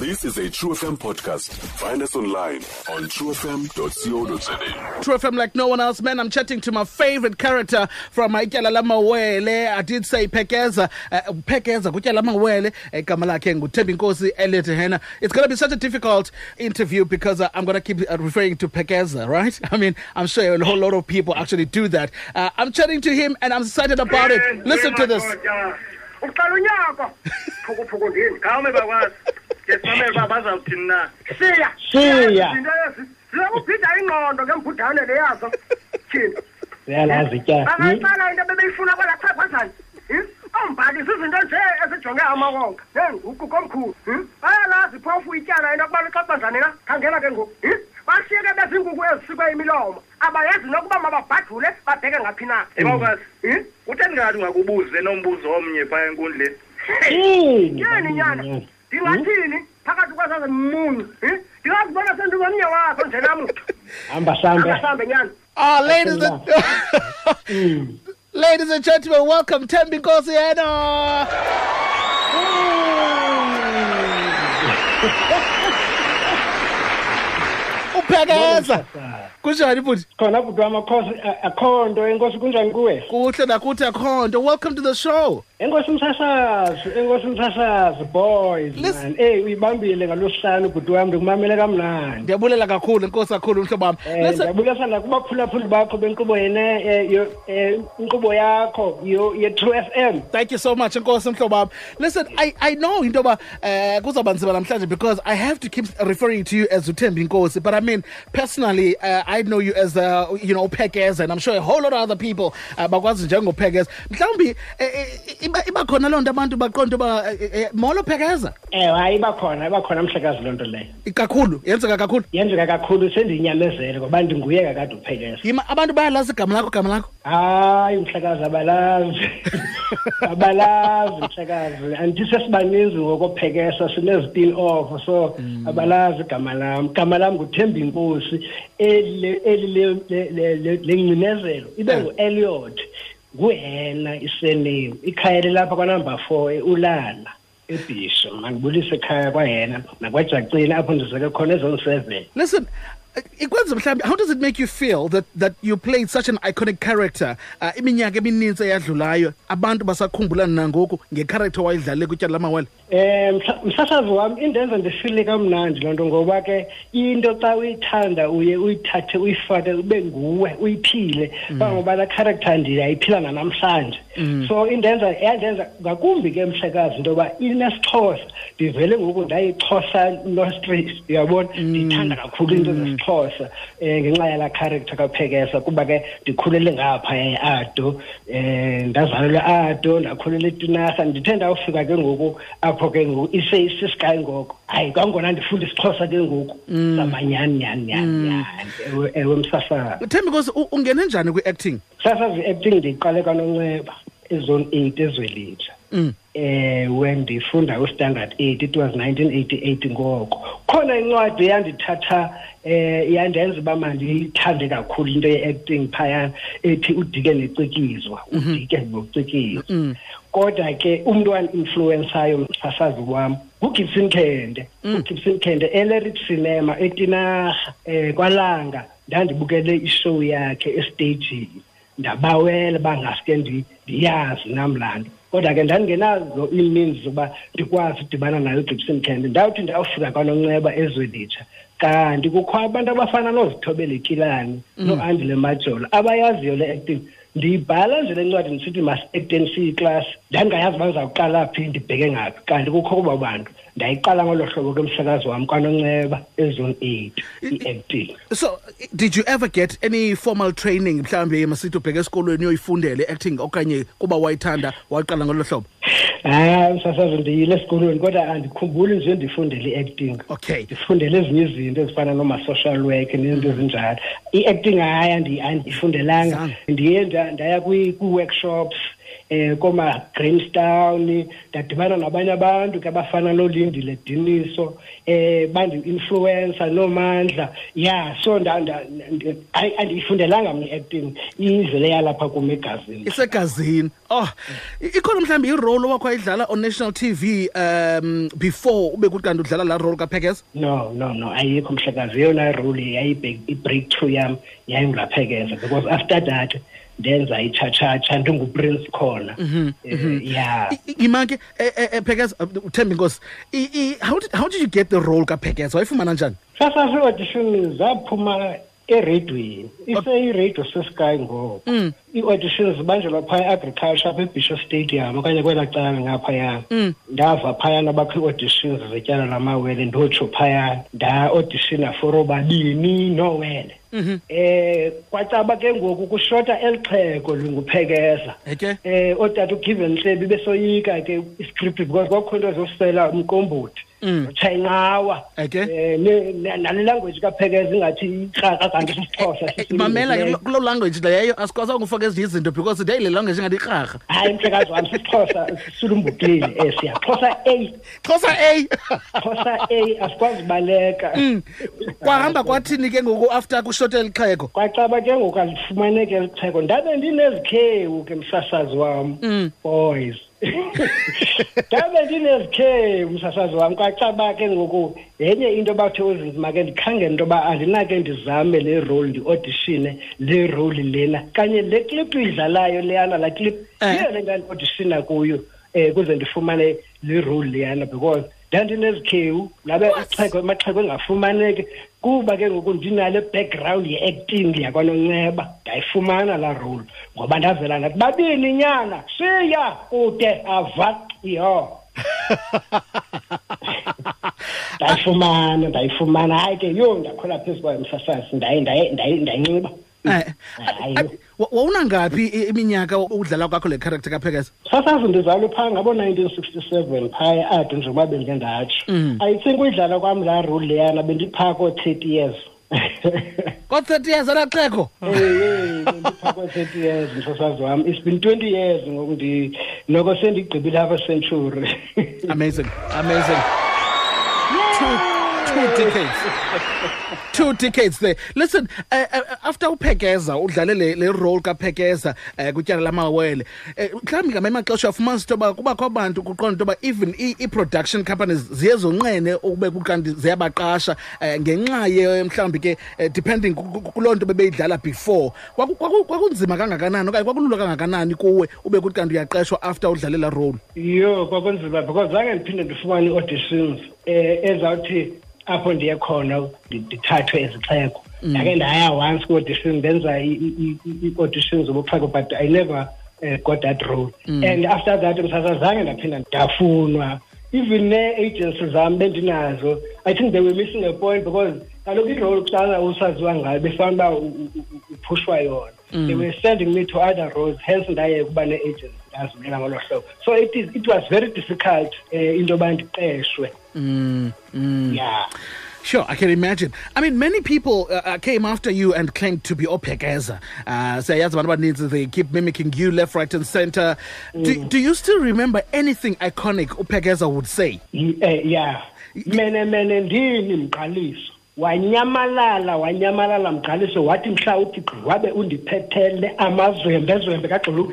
This is a True FM podcast. Find us online on truefm.co.za. True FM like no one else, man. I'm chatting to my favorite character from Ityala Lamawele. I did say Phekeza, uh, Phekeza, Kutyala Lamawele, igama lakhe nguThembi Nkosi Elliot Hena. It's going to be such a difficult interview because uh, I'm going to keep uh, referring to Phekeza, right? I mean, I'm sure a whole lot of people actually do that. Uh, I'm chatting to him and I'm excited about it. Listen to this. ngesimamele uba bazawuthini na siya! Siya. izinto ezi ziyakubhida ingqondo ngembhudane le yazo tyhini uyalazi tya. Bangaqala into bebeyifuna kwela chaphazayo ombhalisa izinto nje ezijonge amawonga nenguqu komkhulu hmm? bayalazi phofu ityala into yokuba lixaxazane na? Khangela ke ngoku. Hmm? bashiyeke bezinkukhu ezisikwe imilomo. Abayazi nokuba mababhadule babheke ngaphi na? Ebawukazi. Hmm? utheni ngathi ungakubuze nombuzo omnye phaya enkundleni? Yini? yeni nyana ndingathini phakathi kwazaze munyu hmm? ndingazibona sendingomnye wakho nje namuhla hamba sambe nyana Ah, ladies and ladies and gentlemen, welcome Thembi Nkosi Hena. Uphekeza. Kunjani futhi? khona bhuti wamakhosi a- akho nto enkosi kunjani kuwe Kuhle nakuthi akhonto. Welcome to the show. Enkosi msasazi boys man. Eyi uyibambile ngalosihlanu wam ndikumamele kamnandi. Ndiyabulela kakhulu Nkosi kakhulu mhlobo um ndiyabulisa nakubaphulaphuli bakho benkqubo eh, eh, inkqubo yakho ye-true f m. Thank you so much, Nkosi mhlobo wami. Listen, I I know into ba eh kuzoba nzima namhlanje because I have to keep referring to you as Uthembi Nkosi, but I mean personally uh, I know you as uh, you know Phekeza and I'm sure a whole lot of other people uh, bakwazi njengopekeza. Mhlawumbi eh, eh, iba iba khona loo nto abantu baqonda ba eh, eh, molo Pekeza. ewe hayi iba khona iba khona mhlekazi loo nto leyo Kakhulu, yenzeka kakhulu. yenzeka kakhulu sendiyinyamezele ngoba ndinguye kakade uphekeza Yima abantu bayalazi igama lakho igama lakho. hayi mhlekazi abalazi abalazi mhlekazi andithi sesibaninzi ngokophekesa sinezi-spin off so abalazi igama lam igama lam nguthembi inkosi eli le- eli le- le- le- le- lengcinezelo ibe Eh. ngu-eliot nguhena isename ikhaya lelapha kwanumber four eulala ebhisho mandibulise ekhaya kwahena nakwajacini apho ndizeke khona ezone seven. Listen, Uh, ikwenza mhlawumbi how does it make you feel that that you played such an iconic character uh, iminyaka emininzi eyadlulayo abantu basakhumbula nangoku ngecharacter wayidlale kutyala lamawele? Eh mhla- msasazi wami indenza ndifile kamnandi loo nto ngoba ke into xa uyithanda uye uyithathe uyifake ube nguwe uyiphile. Mm. Bangoba laa character ndiyayiphila nanamhlanje. Mm. So indenza yandenza ngakumbi ke mhlekazi into yoba inesixhosa. Ndivele ngoku ndayixhosa nostris uyabona? Mm. Ndiyithanda kakhulu into zesixhosa um ngenxa yalaa character kaphekesa kuba ke ndikhulele ngapha e-ado um ndazalelwa ado ndakhulela etinarha ndithe ndawufika ke ngoku apho ke ngoku ise isisikayi ngoko. Hayi kwangona ndifunda isixhosa ke ngoku. Samanyani nyani nyani nyani ewe ewe msasazi. Thembi because ungene njani kwi-acting? Sasazi i-acting ndiyiqale kanonceba ezone eight ezwelitsha Mm. ewe ndifunda ustandard eight it was nineteen eighty eight ngoko. Khona incwadi yandithatha eh yandenza uba mandiyithande kakhulu into ye-acting phayana ethi udike necikizwa udike nocikizwa. Kodwa ke umntu wani-influensayo msasazi wam ngugibson khende. Ugibson khende eleric cinema etinarha um kwalanga ndandibukele ishow yakhe estagini ndabawela bangaske ndi- ndiyazi nam laa nto. Kodwa ke ndandingenazo iimeans zokuba ndikwazi udibana nayo ugibson kende ndawuthi ndawufika kwanonceba ezwelitsha kanti kukho abantu abafana nozithobela ikilani noandile majolo abayaziyo le acting ndiyibhala nje le ncwadi ndisithi masi-acteni siyiklasi ndandingayazi uba ndizawuqala phi ndibheke ngaphi. Kanti kukho kuba bantu ndayiqala ngolo hlobo ke mhlekazi wam kwanonceba ezone eight i-acting so did you ever get any formal training mhlawumbi masithi ubheke esikolweni uyoyifundela i-acting okanye kuba wayithanda waqala ngolo hlobo hayi msasazi ndiyile esikolweni kodwa andikhumbuli nje ndifundele i-acting. Okay. Ndifundele ezinye izinto ezifana noma-social work nezinto ezinjalo. I-acting hayi andi- andiyifundelanga ndiye nda- ndaya kwi- kwii-workshops eh koma Greenstown ndadibana nabanye abantu ke abafana noLindile Diniso eh bandi influencer nomandla. Ya so andiyifundelanga mina acting ivele yalapha kum egazini. Isegazini. Oh ikhona mhlawumbi irole owakho ayidlala on national tv um before ube kuthi kanti udlala laa role kaphekeza no no no ayikho mhlekazi. Eyona role yayi-breakthrough yam yayingaphekeza because after that ndenza ichachacha ndinguprince khona. Mhm, eh, mhm. yeah imake eh, eh, eh, phekeza uthemba uh, inkosi I- i- how did, how did you get the role kaphekeza wayifumana njani? Sasasi-audition zaphuma eredweni iseyiradio sesky ngoku ii-auditions zibanjelwa phaya e-agriculture apha ebishop stadium okanye kwelaa cala ngaphayana ndava phayana bakho ii-auditions zetyala lamawele ndotsho phayana nda-auditiona for obabini nowele. Eh kwacaba ke ngoku kushota elixheko linguphekeza eke eh otata ugiven ntlebi besoyika ke iscript because kwakho into zosela umqombothi utshayinqawa Eke. eh nale language kaphekeza ingathi ikraka kanti sisixhosa mamela ke kuloo language leyo asikwazi ufaka ezinye izinto because de le language ingathi ikrarha hayi mhlekazi wam sisixhosa sisulumbukile eh siyaxhosa a. Xhosa a. Xhosa a asikwazi ubaleka kwahamba kwathini ke ngoku after kushote elixhego kwacaba ke ngoku alifumaneke elixhego ndabe ndinezikhewu ke msasazi wam. Boys ndabe ndinezikhewu msasazi wam. Kwacaba ke ngoku yenye into bathe uzinzima ke ndikhangela into yoba andinake ndizame le role ndi-audishine le role lena. Kanye le clip idlalayo leyana laa clip Eh. yiyo le ndandiodishina kuyo um kuze ndifumane le role leyana because ndandinezikhewu labe ixhego amaxhego engafumaneki. Kuba ke ngoku ndinale background ye-acting yakwanonceba ndayifumana laa role ngoba ndavela ndathi babini nyana siya kude ava yho ndayifumana ndayifumana. Hayi ke yho ndakhwela phezu kwayo msasazi ndaye ndaye ndaye ndayinxiba Eh, Hayi. eh, wa- wawunangaphi i- iminyaka udlala kwakho le character kaphekeza sasazi ndizalwe phaa ngabo-nineteen sixty-seven phaya ade njengoba bendike ndatsho. I think uyidlala kwam laa role leyana bendiphaa koo-thirty years. Ko-thirty years alaxheko Hey, bendiphaa koo-thirty years msasazi wam it's been twenty years ngoku ndi noko sendigqibile apha century. Amazing amazing. Two, two decades two decades there. Listen uh, uh, after uphekeza udlale le, le role kaphekeza uh, kutyala lamawele. Uh, mhlawumbi ngamanye amaxesha uyafumanisa into yoba kubakho abantu kuqonda into yoba even i- i-production companies ziye zonqene ukube kukanti ziyabaqasha um ngenxa ye mhlawumbi ke depending ku- ku- kuloo nto bebeyidlala before. Kwaku- kwaku- kwakunzima kangakanani okanye kwakulula kangakanani kuwe ube kuthi kanti uyaqeshwa after udlale la role? Yho kwakunzima because zange ndiphinde ndifumane ii-auditions um ezawuthi apho ndiye khona ndi- ndithathwe ezixheko ndake ndaya once kwi-audition ndenza ii-auditions zobuxheko but i never uh, got that role and after that msasazange ndaphinda ndafunwa even nee-agency zam bendinazo i think they were missing a point because kaloku irole kuqala usaziwa ngayo befanuba uphushwa yona they were sending me to other roles hence ndaye ukuba ne-agency ndazimela ngolo hlobo so it, is, it was very difficult um into yoba ndiqeshwe yeah Sure, I can imagine. I mean, many people uh, uh, came after you and claimed to be Opekeza. Uh, so, yes, what needs they keep mimicking you left, right, and center. Do, do you still remember anything iconic Opekeza would say? Y- eh, yeah mene mene ndini mqaliso wanyamalala wanyamalala mqaliso wathi mhla uthi gqi wabe undiphethele amazwembezwembe kagxilu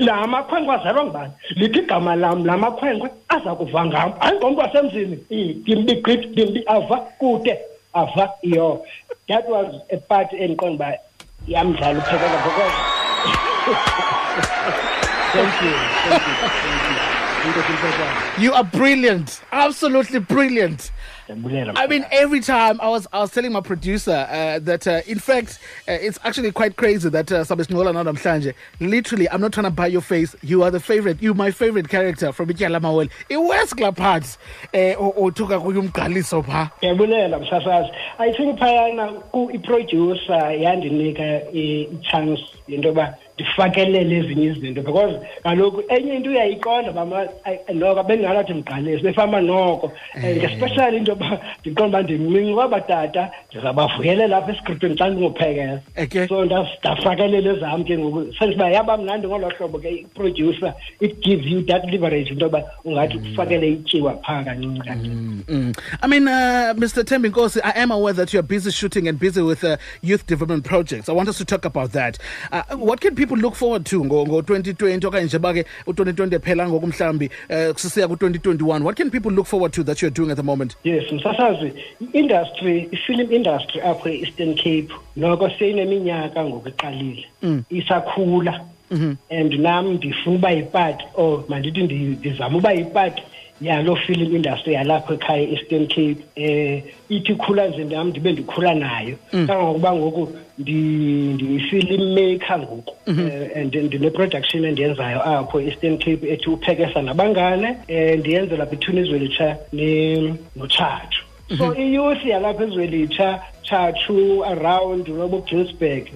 la amakhwenkwe azalwa ngubani? Lithi igama lam la makhwenkwe aza kuva ngam. Hayi ngomntu wasemzini. I, dimbi gqit dimbi ava kude ava iyo. That was a part endiqonda uba yamdlala uphekela because thank you thank you thank you. Inkosi Mfezane. You are brilliant, absolutely brilliant. I mean, every time I was, I was telling my producer uh, that, uh, in fact, uh, it's actually quite crazy that uh, Sabes Ngola Nada Mhlanje, literally, I'm not trying to buy your face. You are the favorite. You my favorite character from Ityala Mawele. It was Klapat, or Tuka Kuyum pa. ndiyabulela msasazi i think phayana ku- iproducer yandinika ichance yento yoba ndifakelele ezinye izinto because kaloku enye into uyayiqonda ay- noko befama noko and especially into yoba ndiqonda uba ndimncinci kwaba tata ndizawubavuyelela apha eskriptweni xa so ndafakelela ezam ke ngoku sense uba yaba mnandi ngolo hlobo ke iproducer it gives you that leverage into yoba ungathi ufakele ityiwa phaa kancinci kancinci Mm. I mean, uh, Mr. Thembi Nkosi, I am aware that you're busy shooting and busy with uh, youth development projects. I want us to talk about that. Uh, what can people look forward to ngo ngo 2020 okanye njengoba ke u-2020 ephela ngoku mhlawumbi uh, sisiya ku-2021 what can people look forward to that you're doing at the moment? Yes msasazi i-industry i-film industry apho e-eastern cape noko seyineminyaka ngoku iqalile isakhula. And nam ndifuna uba yipati or mandithi ndi- ndizama uba yipati yaloo film industry yalapho ekhaya e-eastern cape eh ithi ikhula nje nam ndibe ndikhula nayo. Kangangokuba ngoku ndi- ndiyi-film maker ngoku eh, and ndine-production endiyenzayo apho e-eastern cape ethi uphekesa nabangane um ndiyenzela between izwelitsha notshatshu. So iyouth yalapha ezwelitsha tshatshu around nobo gilsburg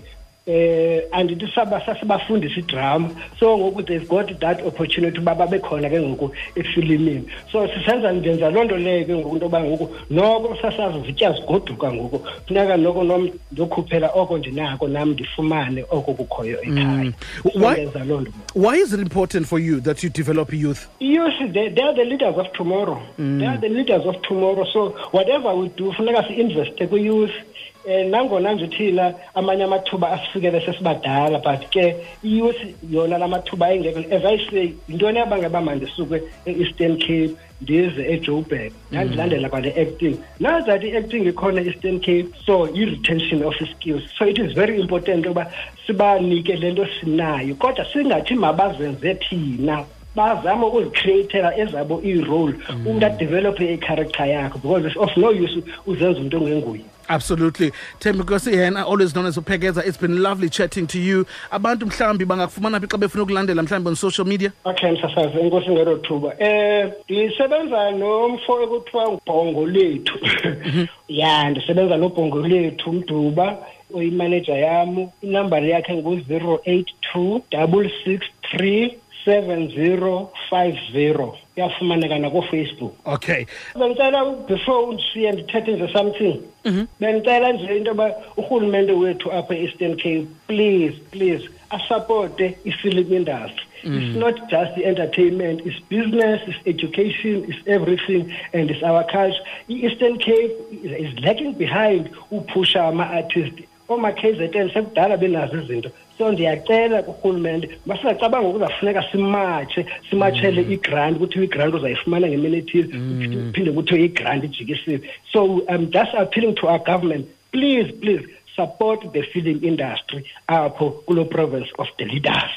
eh andithi sasibafundisa idrama. So ngoku they've got that opportunity uba babe khona ke ngoku efilimini. So sisenza ndenza loo nto leyo ke ngoku into yoba ngoku noko sasazi zitya zigoduka ngoku. Funeka noko nom ndokhuphela oko ndinako nam ndifumane oko kukhoyo ekhaya. So Why- ndenza loo nto. why is it important for you that you develop youth? Youth they, they are the leaders of tomorrow. They are the leaders of tomorrow. So whatever we do funeka si-investe kwi-youth um nangona nje thina amanye amathuba asifikele sesibadala but ke i-youth yona la mathuba ayingeko as i say yintoni abangeba uba mandisuke e-eastern cape? Ndize ejoburg ndandilandela kwale acting. Nazat i-acting ikhona e-eastern cape so i-retention of skills. So it is very important yoba sibanike le nto sinayo kodwa singathi mabazenze thina. Bazama ukuzicreatela ezabo ii-role. Umntu adevelophe icharacter yakho because of no use uzenza umntu ongenguye Absolutely. Thembi Nkosi yena always known as uphekeza it's been lovely chatting to you. Abantu mhlambi bangakufumana phi xa befuna ukulandela mhlambi on social media? Okay msasazi enkosi ngelo thuba. Eh ndisebenza nomfo ekuthiwa ubhongo lethu. Mhm. ya ndisebenza nobhongo lethu Mduba uyimaneja yam. Inamba yakhe ngu-zero eight two double six three seven zero five zero. Iyafumaneka nakofacebook okay. Bendicela before undishiye ndithethe nje something. Mhm. Bendicela nje into yoba urhulumente wethu apha e-eastern cape please please asapote i-film industry. Mm. It's not just the entertainment it's business it's education it's everything and it's our culture. I-eastern cape is, is lagging behind uphusha ama-artist oma-kzn sekudala benazo izinto. So ndiyacela kurhulumente masingacabanga ukuzafuneka simatshe simatshele igranti kuthiwa igranti uzayifumana ngemini ethile kuphinde mm. kuthiwe igranti ijikisiwe. So i'm just appealing to our government please please support the film industry apho kulo province of the leaders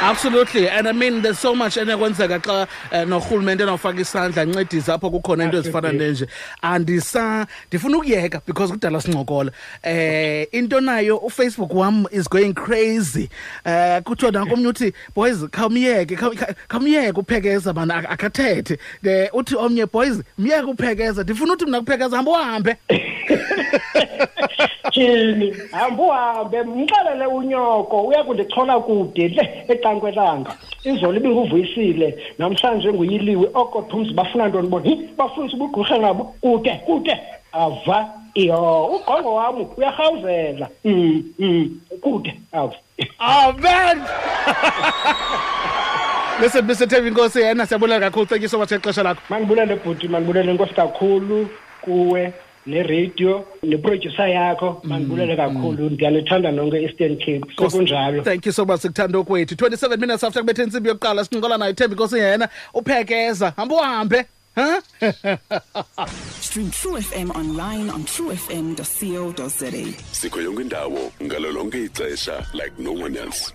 absolutely. And i mean there's so much enokwenzeka xa uh, norhulumente enawufaka isandla ancedise apho kukhona into ezifana nenje andisa ndifuna ukuyeka because kudala sincokola. Eh into nayo ufacebook wam is going crazy. Eh kuthiwa nakomnye uthi boys khawumyeke khaw- khawumyeke uphekeza bana ak- akathethe. Eh, uthi omnye boys myeke uphekeza. Ndifuna uthi mna kuphekeza hamba uhambe. tyhini hamba uhambe mxelele unyoko uya kundichola kude le ecankwelanga izolo ibinguvuyisile namhlanje nguyiliwe okotha umzi bafuna ntoni bona? Hi bafundisa ubugqusha nabo kude kude. Ava iyo ugqongo wam uyarhawuzela mm, mm, kude ava. Oh man listen mr Thembi Nkosi yena siyabulela kakhulu. Thank you so much ngexesha lakho. Mandibulele bhuti mandibulele nkosi kakhulu kuwe. Neradio neproducer yakho. Mandibulele kakhulu ndiyanithanda nonke eastern cape sekunjalo thank you so much sikuthanda okwethu 27 minutes after kubethe intsimbi yokuqala sincokola nayo thembi nkosi yena uphekeza. Hamba uhambe huh? Stream True FM online on truefm.co.za. sikho yonke indawo ngalo lonke ixesha like no one else.